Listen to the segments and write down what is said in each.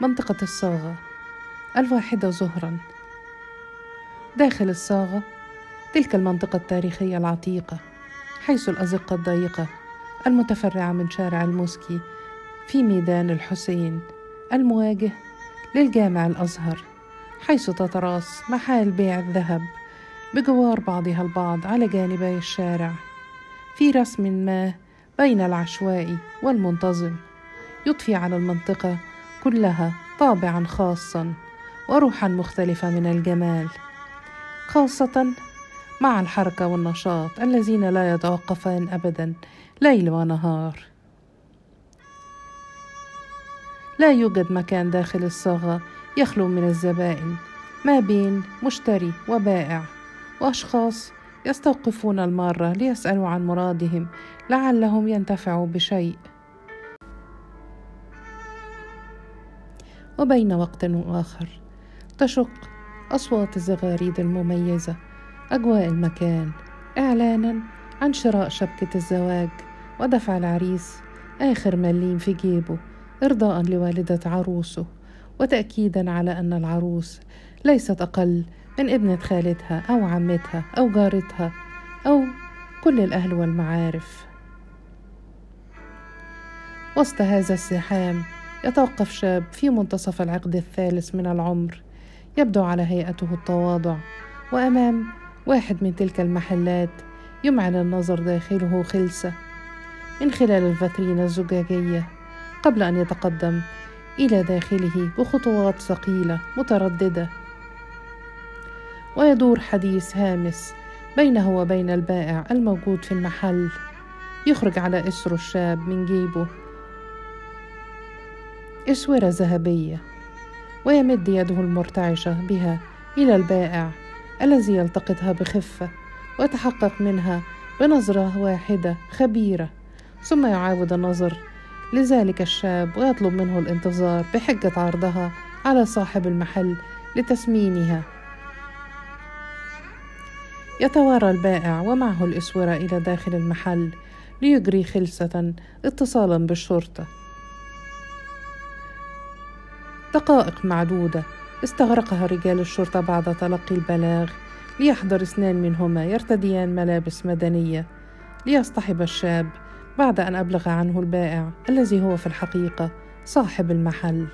منطقة الصاغة. الواحدة ظهرا داخل الصاغة تلك المنطقة التاريخية العتيقة حيث الأزقة الضيقة المتفرعة من شارع الموسكي في ميدان الحسين المواجه للجامع الأزهر حيث تتراص محال بيع الذهب بجوار بعضها البعض على جانبي الشارع في رسم ما بين العشوائي والمنتظم يضفي على المنطقة كلها طابعا خاصا وروحا مختلفة من الجمال خاصة مع الحركة والنشاط الذين لا يتوقفان أبدا ليل ونهار. لا يوجد مكان داخل الصاغة يخلو من الزبائن ما بين مشتري وبائع وأشخاص يستوقفون المارة ليسألوا عن مرادهم لعلهم ينتفعوا بشيء. وبين وقت وآخر تشق أصوات الزغاريد المميزة أجواء المكان إعلانا عن شراء شبكة الزواج ودفع العريس آخر مليم في جيبه إرضاء لوالدة عروسه وتأكيدا على أن العروس ليست أقل من ابنة خالتها أو عمتها أو جارتها أو كل الأهل والمعارف. وسط هذا الزحام يتوقف شاب في منتصف العقد الثالث من العمر. يبدو على هيئته التواضع. وأمام واحد من تلك المحلات يمعن النظر داخله خلسة. من خلال الفاترينا الزجاجية قبل أن يتقدم إلى داخله بخطوات ثقيلة مترددة. ويدور حديث هامس بينه وبين البائع الموجود في المحل. يخرج على إسره الشاب من جيبه. إسورة ذهبية ويمد يده المرتعشة بها إلى البائع الذي يلتقطها بخفة ويتحقق منها بنظرة واحدة خبيرة. ثم يعاود النظر لذلك الشاب ويطلب منه الانتظار بحجة عرضها على صاحب المحل لتسمينها. يتوارى البائع ومعه الإسورة إلى داخل المحل ليجري خلسة اتصالا بالشرطة. دقائق معدودة. استغرقها رجال الشرطة بعد تلقي البلاغ. ليحضر اثنان منهما يرتديان ملابس مدنية. ليصطحب الشاب بعد أن أبلغ عنه البائع الذي هو في الحقيقة صاحب المحل.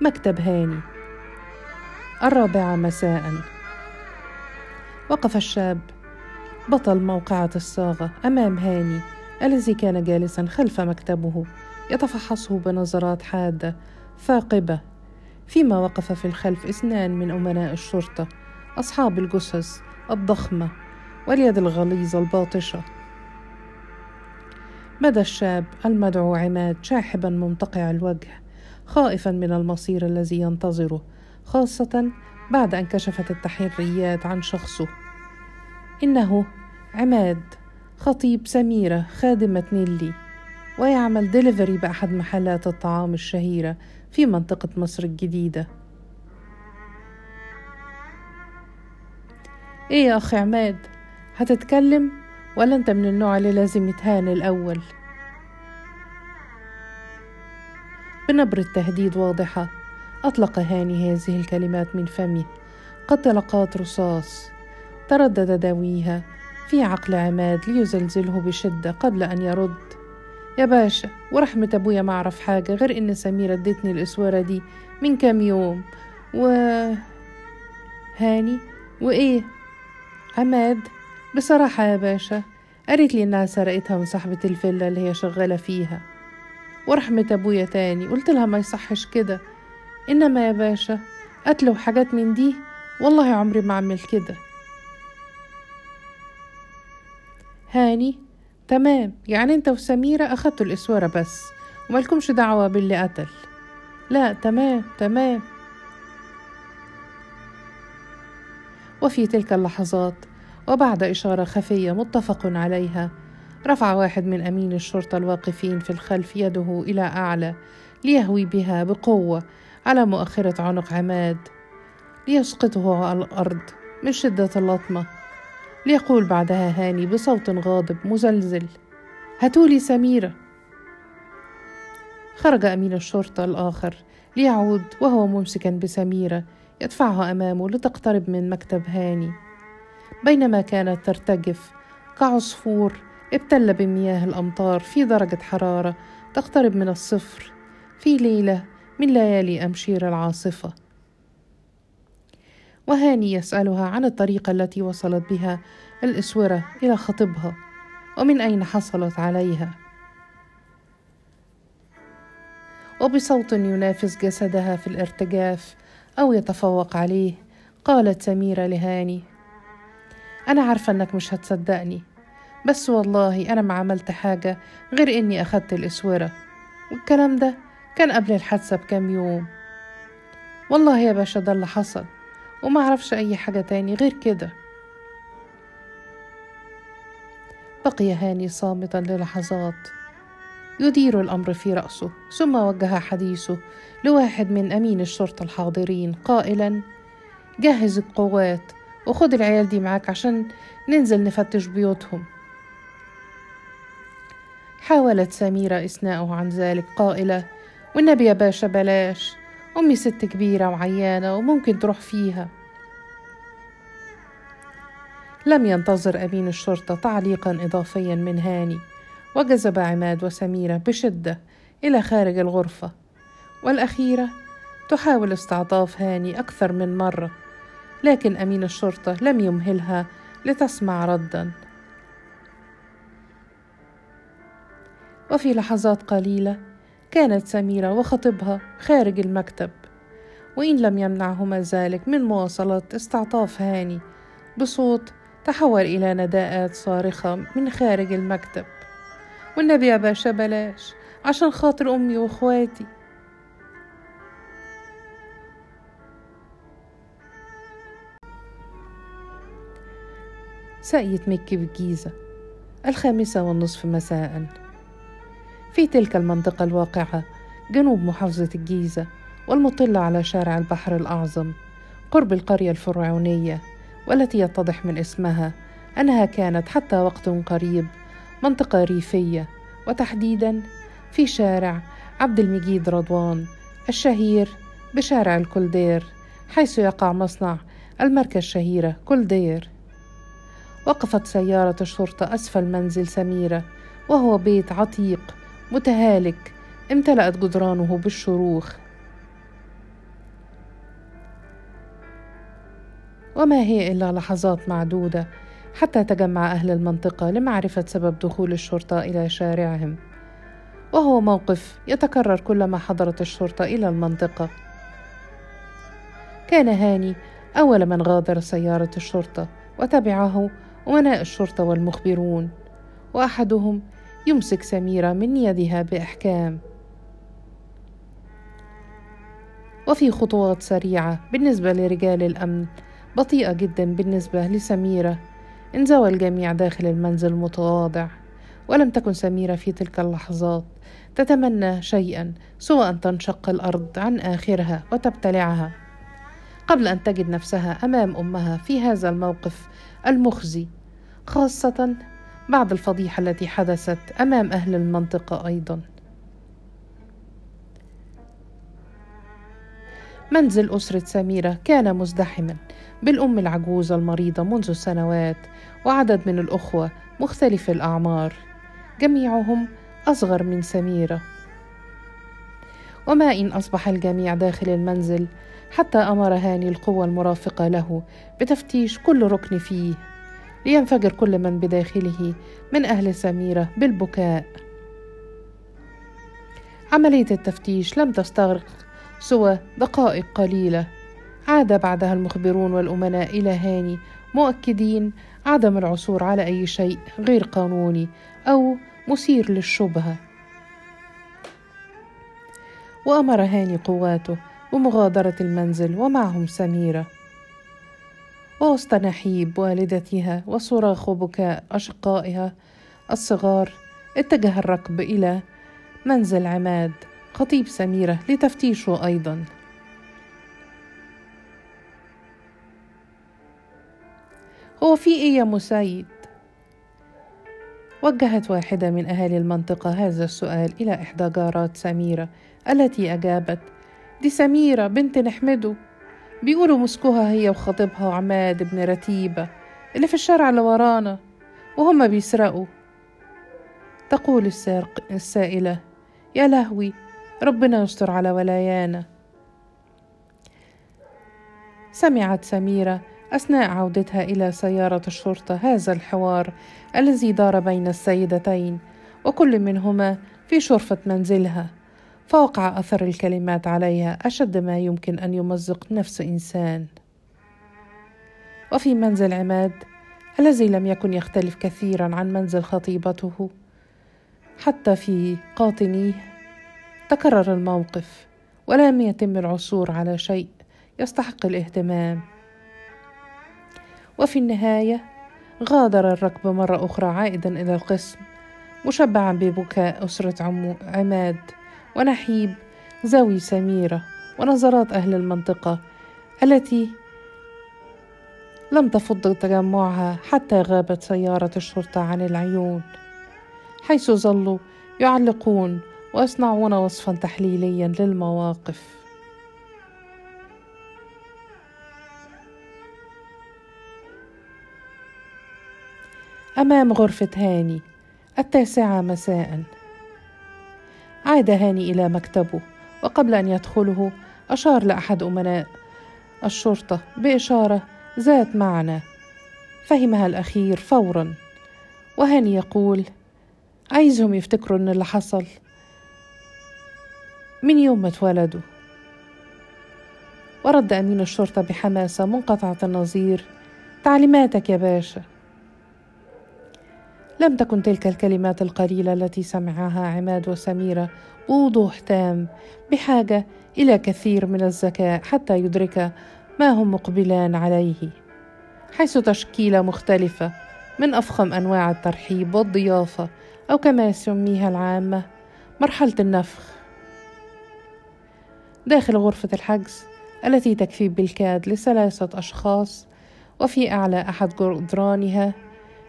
مكتب هاني. الرابعة مساء. وقف الشاب. بطل موقعة الصاغة أمام هاني. الذي كان جالسا خلف مكتبه يتفحصه بنظرات حادة ثاقبة فيما وقف في الخلف اثنان من أمناء الشرطة أصحاب الجثث الضخمة واليد الغليظة الباطشة. بدا الشاب المدعو عماد شاحبا ممتقع الوجه خائفا من المصير الذي ينتظره خاصة بعد أن كشفت التحريات عن شخصه. إنه عماد خطيب سميرة خادمة نيلي ويعمل ديليفري بأحد محلات الطعام الشهيرة في منطقة مصر الجديدة. إيه يا أخي عماد هتتكلم؟ ولا أنت من النوع اللي لازم يتهان الأول؟ بنبرة تهديد واضحة أطلق هاني هذه الكلمات من فمه قد تلقات رصاص تردد داويها في عقل عماد ليزلزله بشدة قبل أن يرد. يا باشا ورحمة أبويا ما أعرف حاجة غير إن سميرة ادتني الإسوارة دي من كام يوم. و هاني وإيه؟ عماد بصراحة يا باشا قالت لي إنها سرقتها من صاحبة الفيلا اللي هي شغالة فيها. ورحمة أبويا تاني قلت لها ما يصحش كده. إنما يا باشا قتل وحاجات من دي؟ والله عمري ما أعمل كده. هاني. تمام. يعني أنت وسميرة أخدتوا الإسوارة بس ومالكمش دعوة باللي قتل. لا تمام تمام. وفي تلك اللحظات وبعد إشارة خفية متفق عليها رفع واحد من أمين الشرطة الواقفين في الخلف يده إلى أعلى ليهوي بها بقوة على مؤخرة عنق عماد ليسقطه على الأرض من شدة اللطمة. ليقول بعدها هاني بصوت غاضب مزلزل هاتولي سميرة. خرج أمين الشرطة الآخر ليعود وهو ممسكا بسميرة يدفعها أمامه لتقترب من مكتب هاني. بينما كانت ترتجف كعصفور ابتل بمياه الأمطار في درجة حرارة تقترب من الصفر في ليلة من ليالي أمشير العاصفة. وهاني يسألها عن الطريقة التي وصلت بها الإسورة إلى خطيبها. ومن أين حصلت عليها؟ وبصوت ينافس جسدها في الارتجاف أو يتفوق عليه قالت سميرة لهاني أنا عارفة إنك مش هتصدقني بس والله أنا ما عملت حاجة غير إني أخدت الإسورة والكلام ده كان قبل الحادثة بكام يوم. والله يا باشا ده اللي حصل. وما أعرفش أي حاجة تاني غير كده. بقي هاني صامتا للحظات. يدير الأمر في رأسه ثم وجه حديثه لواحد من أمين الشرطة الحاضرين قائلا جهز القوات وخد العيال دي معاك عشان ننزل نفتش بيوتهم. حاولت سميرة إثناءه عن ذلك قائلة والنبي يا باشا بلاش. أمي ست كبيرة وعيانة وممكن تروح فيها. لم ينتظر أمين الشرطة تعليقا إضافيا من هاني وجذب عماد وسميرة بشدة إلى خارج الغرفة. والأخيرة تحاول استعطاف هاني أكثر من مرة لكن أمين الشرطة لم يمهلها لتسمع ردا. وفي لحظات قليلة كانت سميرة وخطيبها خارج المكتب وإن لم يمنعهما ذلك من مواصلة استعطاف هاني بصوت تحول إلى نداءات صارخة من خارج المكتب. والنبي يا باشا بلاش عشان خاطر أمي وإخواتي. ساقية مكي بالجيزة الخامسة والنصف مساء. في تلك المنطقة الواقعة جنوب محافظة الجيزة والمطلة على شارع البحر الأعظم قرب القرية الفرعونية والتي يتضح من اسمها أنها كانت حتى وقت قريب منطقة ريفية وتحديدا في شارع عبد المجيد رضوان الشهير بشارع الكلدير حيث يقع مصنع الماركة الشهيرة كلدير وقفت سيارة الشرطة أسفل منزل سميرة وهو بيت عتيق متهالك امتلأت جدرانه بالشروخ. وما هي إلا لحظات معدودة حتى تجمع أهل المنطقة لمعرفة سبب دخول الشرطة إلى شارعهم. وهو موقف يتكرر كلما حضرت الشرطة إلى المنطقة. كان هاني أول من غادر سيارة الشرطة وتبعه أمناء الشرطة والمخبرون. وأحدهم يمسك سميرة من يدها بإحكام. وفي خطوات سريعة بالنسبة لرجال الأمن بطيئة جدا بالنسبة لسميرة. انزوى الجميع داخل المنزل المتواضع ولم تكن سميرة في تلك اللحظات تتمنى شيئا سوى أن تنشق الأرض عن آخرها وتبتلعها. قبل أن تجد نفسها أمام أمها في هذا الموقف المخزي خاصة بعد الفضيحة التي حدثت أمام أهل المنطقة أيضا. منزل أسرة سميرة كان مزدحما بالأم العجوزة المريضة منذ سنوات وعدد من الأخوة مختلف الأعمار. جميعهم أصغر من سميرة. وما إن أصبح الجميع داخل المنزل حتى أمر هاني القوة المرافقة له بتفتيش كل ركن فيه لينفجر كل من بداخله من أهل سميرة بالبكاء. عملية التفتيش لم تستغرق سوى دقائق قليلة. عاد بعدها المخبرون والأمناء إلى هاني مؤكدين عدم العثور على أي شيء غير قانوني أو مثير للشبهة. وأمر هاني قواته بمغادرة المنزل ومعهم سميرة. ووسط نحيب والدتها وصراخ وبكاء أشقائها. الصغار اتجه الركب إلى منزل عماد خطيب سميرة لتفتيشه أيضا. هو في إيه يا مسيد؟ وجهت واحدة من أهالي المنطقة هذا السؤال إلى إحدى جارات سميرة التي أجابت دي سميرة بنت نحمده بيقولوا مسكوها هي وخطيبها عماد بن رتيبة اللي في الشارع اللي ورانا وهما بيسرقوا. تقول السارق السائلة يا لهوي ربنا يستر على ولايانا. سمعت سميرة أثناء عودتها إلى سيارة الشرطة هذا الحوار الذي دار بين السيدتين وكل منهما في شرفة منزلها. فوقع أثر الكلمات عليها أشد ما يمكن أن يمزق نفس إنسان. وفي منزل عماد الذي لم يكن يختلف كثيرا عن منزل خطيبته حتى في قاطنيه تكرر الموقف ولم يتم العثور على شيء يستحق الاهتمام. وفي النهاية غادر الركب مرة أخرى عائدا إلى القسم مشبعا ببكاء أسرة عماد. ونحيب زوي سميرة ونظرات أهل المنطقة التي لم تفض تجمعها حتى غابت سيارة الشرطة عن العيون حيث ظلوا يعلقون ويصنعون وصفا تحليليا للمواقف. أمام غرفة هاني التاسعة مساء عاد هاني إلى مكتبه وقبل أن يدخله أشار لاحد أمناء. الشرطة بإشارة ذات معنى فهمها الأخير فورا وهاني يقول عايزهم يفتكروا إن اللي حصل. من يوم ما اتولدوا. ورد أمين الشرطة بحماسة منقطعة النظير تعليماتك يا باشا. لم تكن تلك الكلمات القليلة التي سمعها عماد وسميرة. بوضوح تام بحاجة إلى كثير من الذكاء حتى يدرك ما هم مقبلان عليه. حيث تشكيلة مختلفة من أفخم أنواع الترحيب والضيافة أو كما يسميها العامة مرحلة النفخ. داخل غرفة الحجز التي تكفي بالكاد لثلاثة أشخاص وفي أعلى أحد جدرانها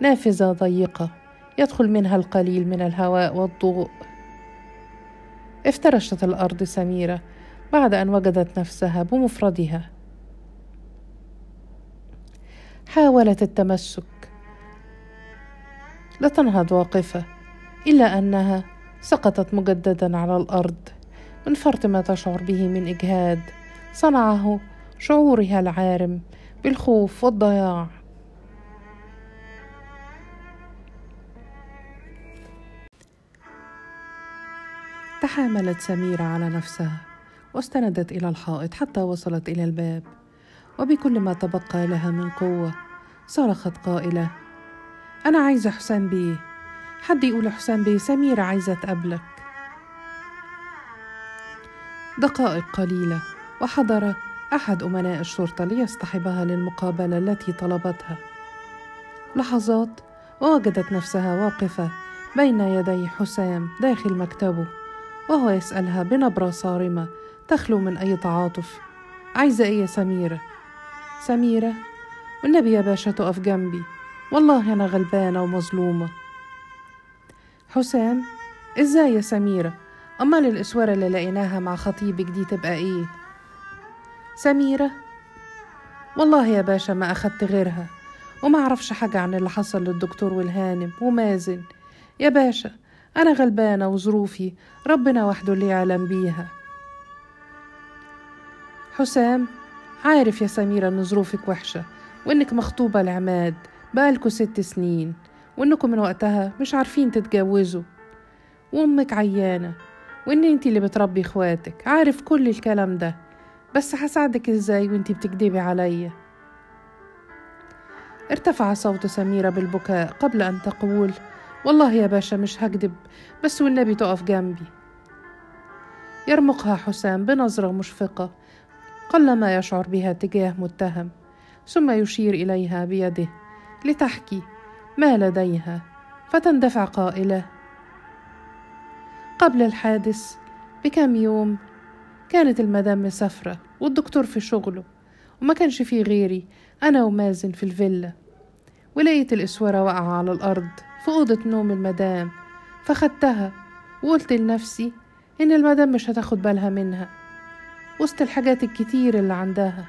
نافذة ضيقة يدخل منها القليل من الهواء والضوء. افترشت الأرض سميرة بعد أن وجدت نفسها بمفردها. حاولت التمسك. لتنهض واقفة إلا أنها سقطت مجددا على الأرض. من فرط ما تشعر به من إجهاد. صنعه شعورها العارم بالخوف والضياع. تحاملت سميرة على نفسها واستندت إلى الحائط حتى وصلت إلى الباب. وبكل ما تبقى لها من قوة صرخت قائلة أنا عايزة حسام بيه. حد يقول حسام بيه سميرة عايزة تقابلك. دقائق قليلة وحضر أحد أمناء الشرطة ليصطحبها للمقابلة التي طلبتها. لحظات ووجدت نفسها واقفة بين يدي حسام داخل مكتبه. وهو يسألها بنبرة صارمة تخلو من أي تعاطف عايزة إيه يا سميرة؟ سميرة والنبي يا باشا تقف جنبي والله أنا غلبانة ومظلومة حسام إزاي يا سميرة؟ أمال الإسورة اللي لقيناها مع خطيبك دي تبقى إيه؟ سميرة والله يا باشا ما أخدت غيرها وما أعرفش حاجة عن اللي حصل للدكتور والهانم ومازن يا باشا أنا غلبانة وظروفي ربنا وحده اللي يعلم بيها. حسام عارف يا سميرة إن ظروفك وحشة وإنك مخطوبة لعماد بقالكوا ست سنين وإنكم من وقتها مش عارفين تتجوزوا. وأمك عيانة وإن أنتي اللي بتربي إخواتك عارف كل الكلام ده. بس هساعدك إزاي وإنتي بتكدبي عليا؟ ارتفع صوت سميرة بالبكاء قبل أن تقول والله يا باشا مش هكدب بس والنبي تقف جنبي. يرمقها حسام بنظرة مشفقة قلما يشعر بها تجاه متهم ثم يشير إليها بيده لتحكي ما لديها فتندفع قائلة قبل الحادث بكم يوم كانت المدام مسافرة والدكتور في شغله وما كانش فيه غيري أنا ومازن في الفيلا ولقيت الإسورة واقعة على الأرض. في أوضة نوم المدام فخدتها وقلت لنفسي إن المدام مش هتاخد بالها منها وسط الحاجات الكتير اللي عندها.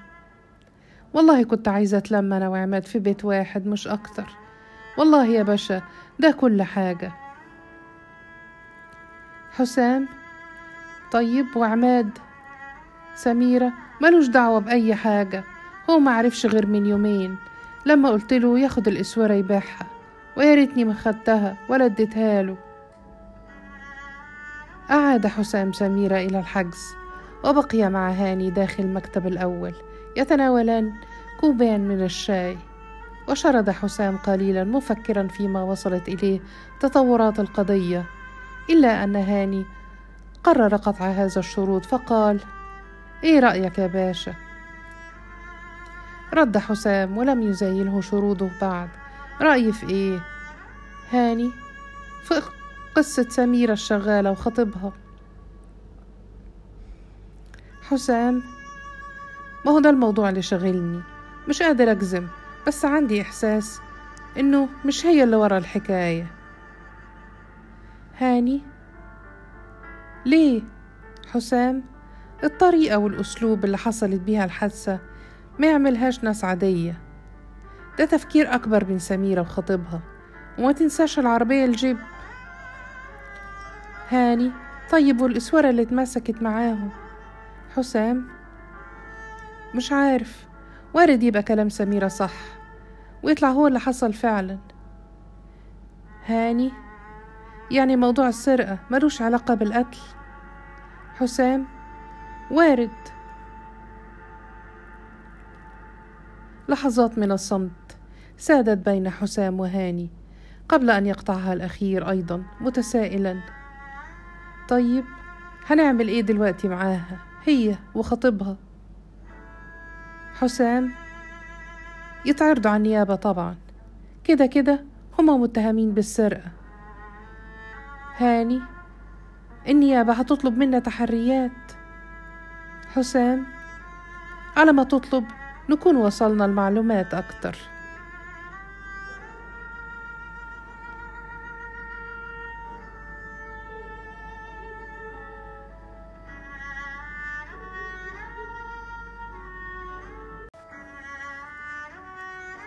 والله كنت عايزة أتلم أنا وعماد في بيت واحد مش أكتر. والله يا باشا ده كل حاجة. حسام طيب وعماد سميرة ملوش دعوة بأي حاجة. هو معرفش غير من يومين. لما قلت له ياخد الإسورة يبيعها. ويا ريتني ما خدتها ولا اديتها له. أعاد حسام سميرة إلى الحجز وبقي مع هاني داخل المكتب الأول يتناولان كوبان من الشاي. وشرد حسام قليلا مفكرا فيما وصلت إليه تطورات القضية إلا أن هاني قرر قطع هذا الشروط فقال إيه رأيك يا باشا؟ رد حسام ولم يزايله شروطه بعد. رأيي في إيه؟ هاني في قصة سميرة الشغالة وخطيبها. حسام ما هو ده الموضوع اللي شغلني مش قادر أجزم بس عندي إحساس إنه مش هي اللي ورا الحكاية. هاني ليه؟ حسام الطريقة والأسلوب اللي حصلت بيها الحادثة ما يعملهاش ناس عادية. ده تفكير أكبر من سميرة وخطيبها. وما تنساش العربية الجيب. هاني طيب والإسورة اللي اتمسكت معاهم. حسام؟ مش عارف. وارد يبقى كلام سميرة صح. ويطلع هو اللي حصل فعلا. هاني؟ يعني موضوع السرقة ملوش علاقة بالقتل؟ حسام؟ وارد. لحظات من الصمت. سادت بين حسام وهاني قبل أن يقطعها الأخير أيضا متسائلا. طيب هنعمل إيه دلوقتي معاها؟ هي وخطيبها. حسام يتعرضوا على النيابة طبعا. كده كده هما متهمين بالسرقة. هاني النيابة هتطلب منا تحريات. حسام على ما تطلب نكون وصلنا المعلومات أكتر.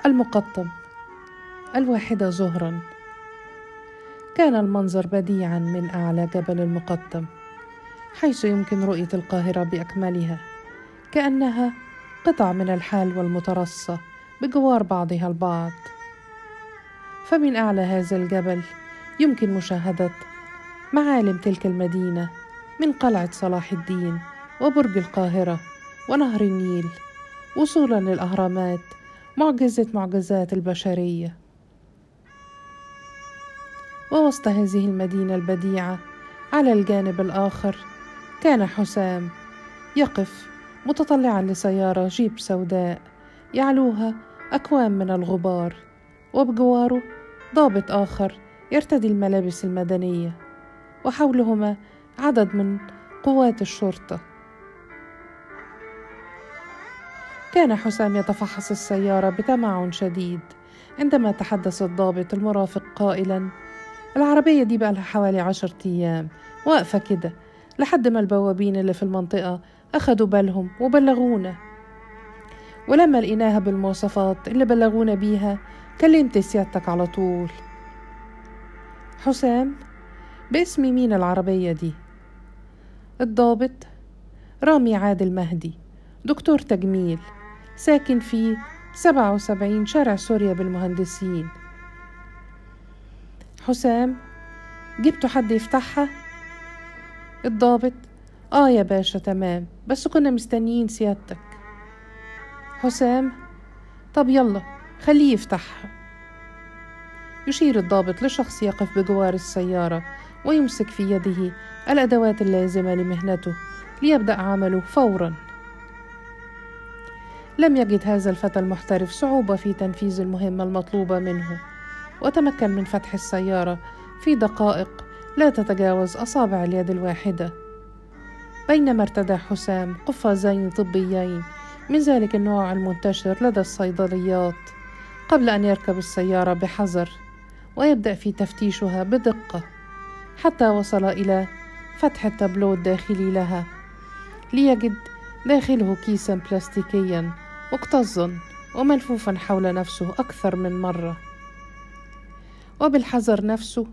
المقطم. الواحدة ظهرا كان المنظر بديعا من أعلى جبل المقطم حيث يمكن رؤية القاهرة بأكملها كأنها قطع من الحال والمترصة بجوار بعضها البعض. فمن أعلى هذا الجبل يمكن مشاهدة معالم تلك المدينة من قلعة صلاح الدين وبرج القاهرة ونهر النيل وصولا للأهرامات معجزة معجزات البشرية. ووسط هذه المدينة البديعة على الجانب الآخر كان حسام يقف متطلعا لسيارة جيب سوداء يعلوها أكوام من الغبار وبجواره ضابط آخر يرتدي الملابس المدنية وحولهما عدد من قوات الشرطة. كان حسام يتفحص السيارة بتمعن شديد. عندما تحدث الضابط المرافق قائلا العربية دي بقى لها حوالي عشرة أيام. واقفة كده. لحد ما البوابين اللي في المنطقة أخدوا بالهم وبلغونا. ولما لقيناها بالمواصفات اللي بلغونا بيها كلمت سيادتك على طول. حسام باسم مين العربية دي؟ الضابط رامي عادل مهدي دكتور تجميل. ساكن في سبعة وسبعين شارع سوريا بالمهندسين. حسام جبتوا حد يفتحها؟ الضابط آه يا باشا تمام بس كنا مستنيين سيادتك. حسام طب يلا خليه يفتحها. يشير الضابط لشخص يقف بجوار السيارة ويمسك في يده الأدوات اللازمة لمهنته ليبدأ عمله فورا. لم يجد هذا الفتى المحترف صعوبة في تنفيذ المهمة المطلوبة منه. وتمكن من فتح السيارة في دقائق لا تتجاوز أصابع اليد الواحدة. بينما ارتدى حسام قفازين طبيين من ذلك النوع المنتشر لدى الصيدليات قبل أن يركب السيارة بحذر ويبدأ في تفتيشها بدقة حتى وصل إلى فتح التابلو الداخلي لها ليجد داخله كيسا بلاستيكيا. مكتظا وملفوفا حول نفسه أكثر من مرة. وبالحذر نفسه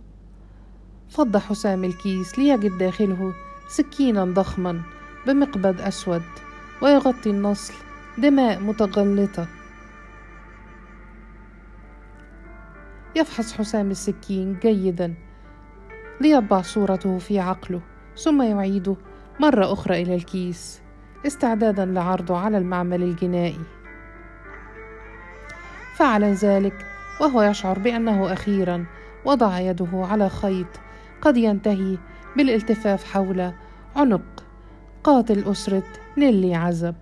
فض حسام الكيس ليجد داخله سكينا ضخما بمقبض أسود ويغطي النصل دماء متغلطة. يفحص حسام السكين جيدا ليطبع صورته في عقله ثم يعيده مرة أخرى إلى الكيس. استعدادا لعرضه على المعمل الجنائي. فعل ذلك وهو يشعر بأنه أخيرا وضع يده على خيط قد ينتهي بالالتفاف حول عنق قاتل أسرة نيلي عزب.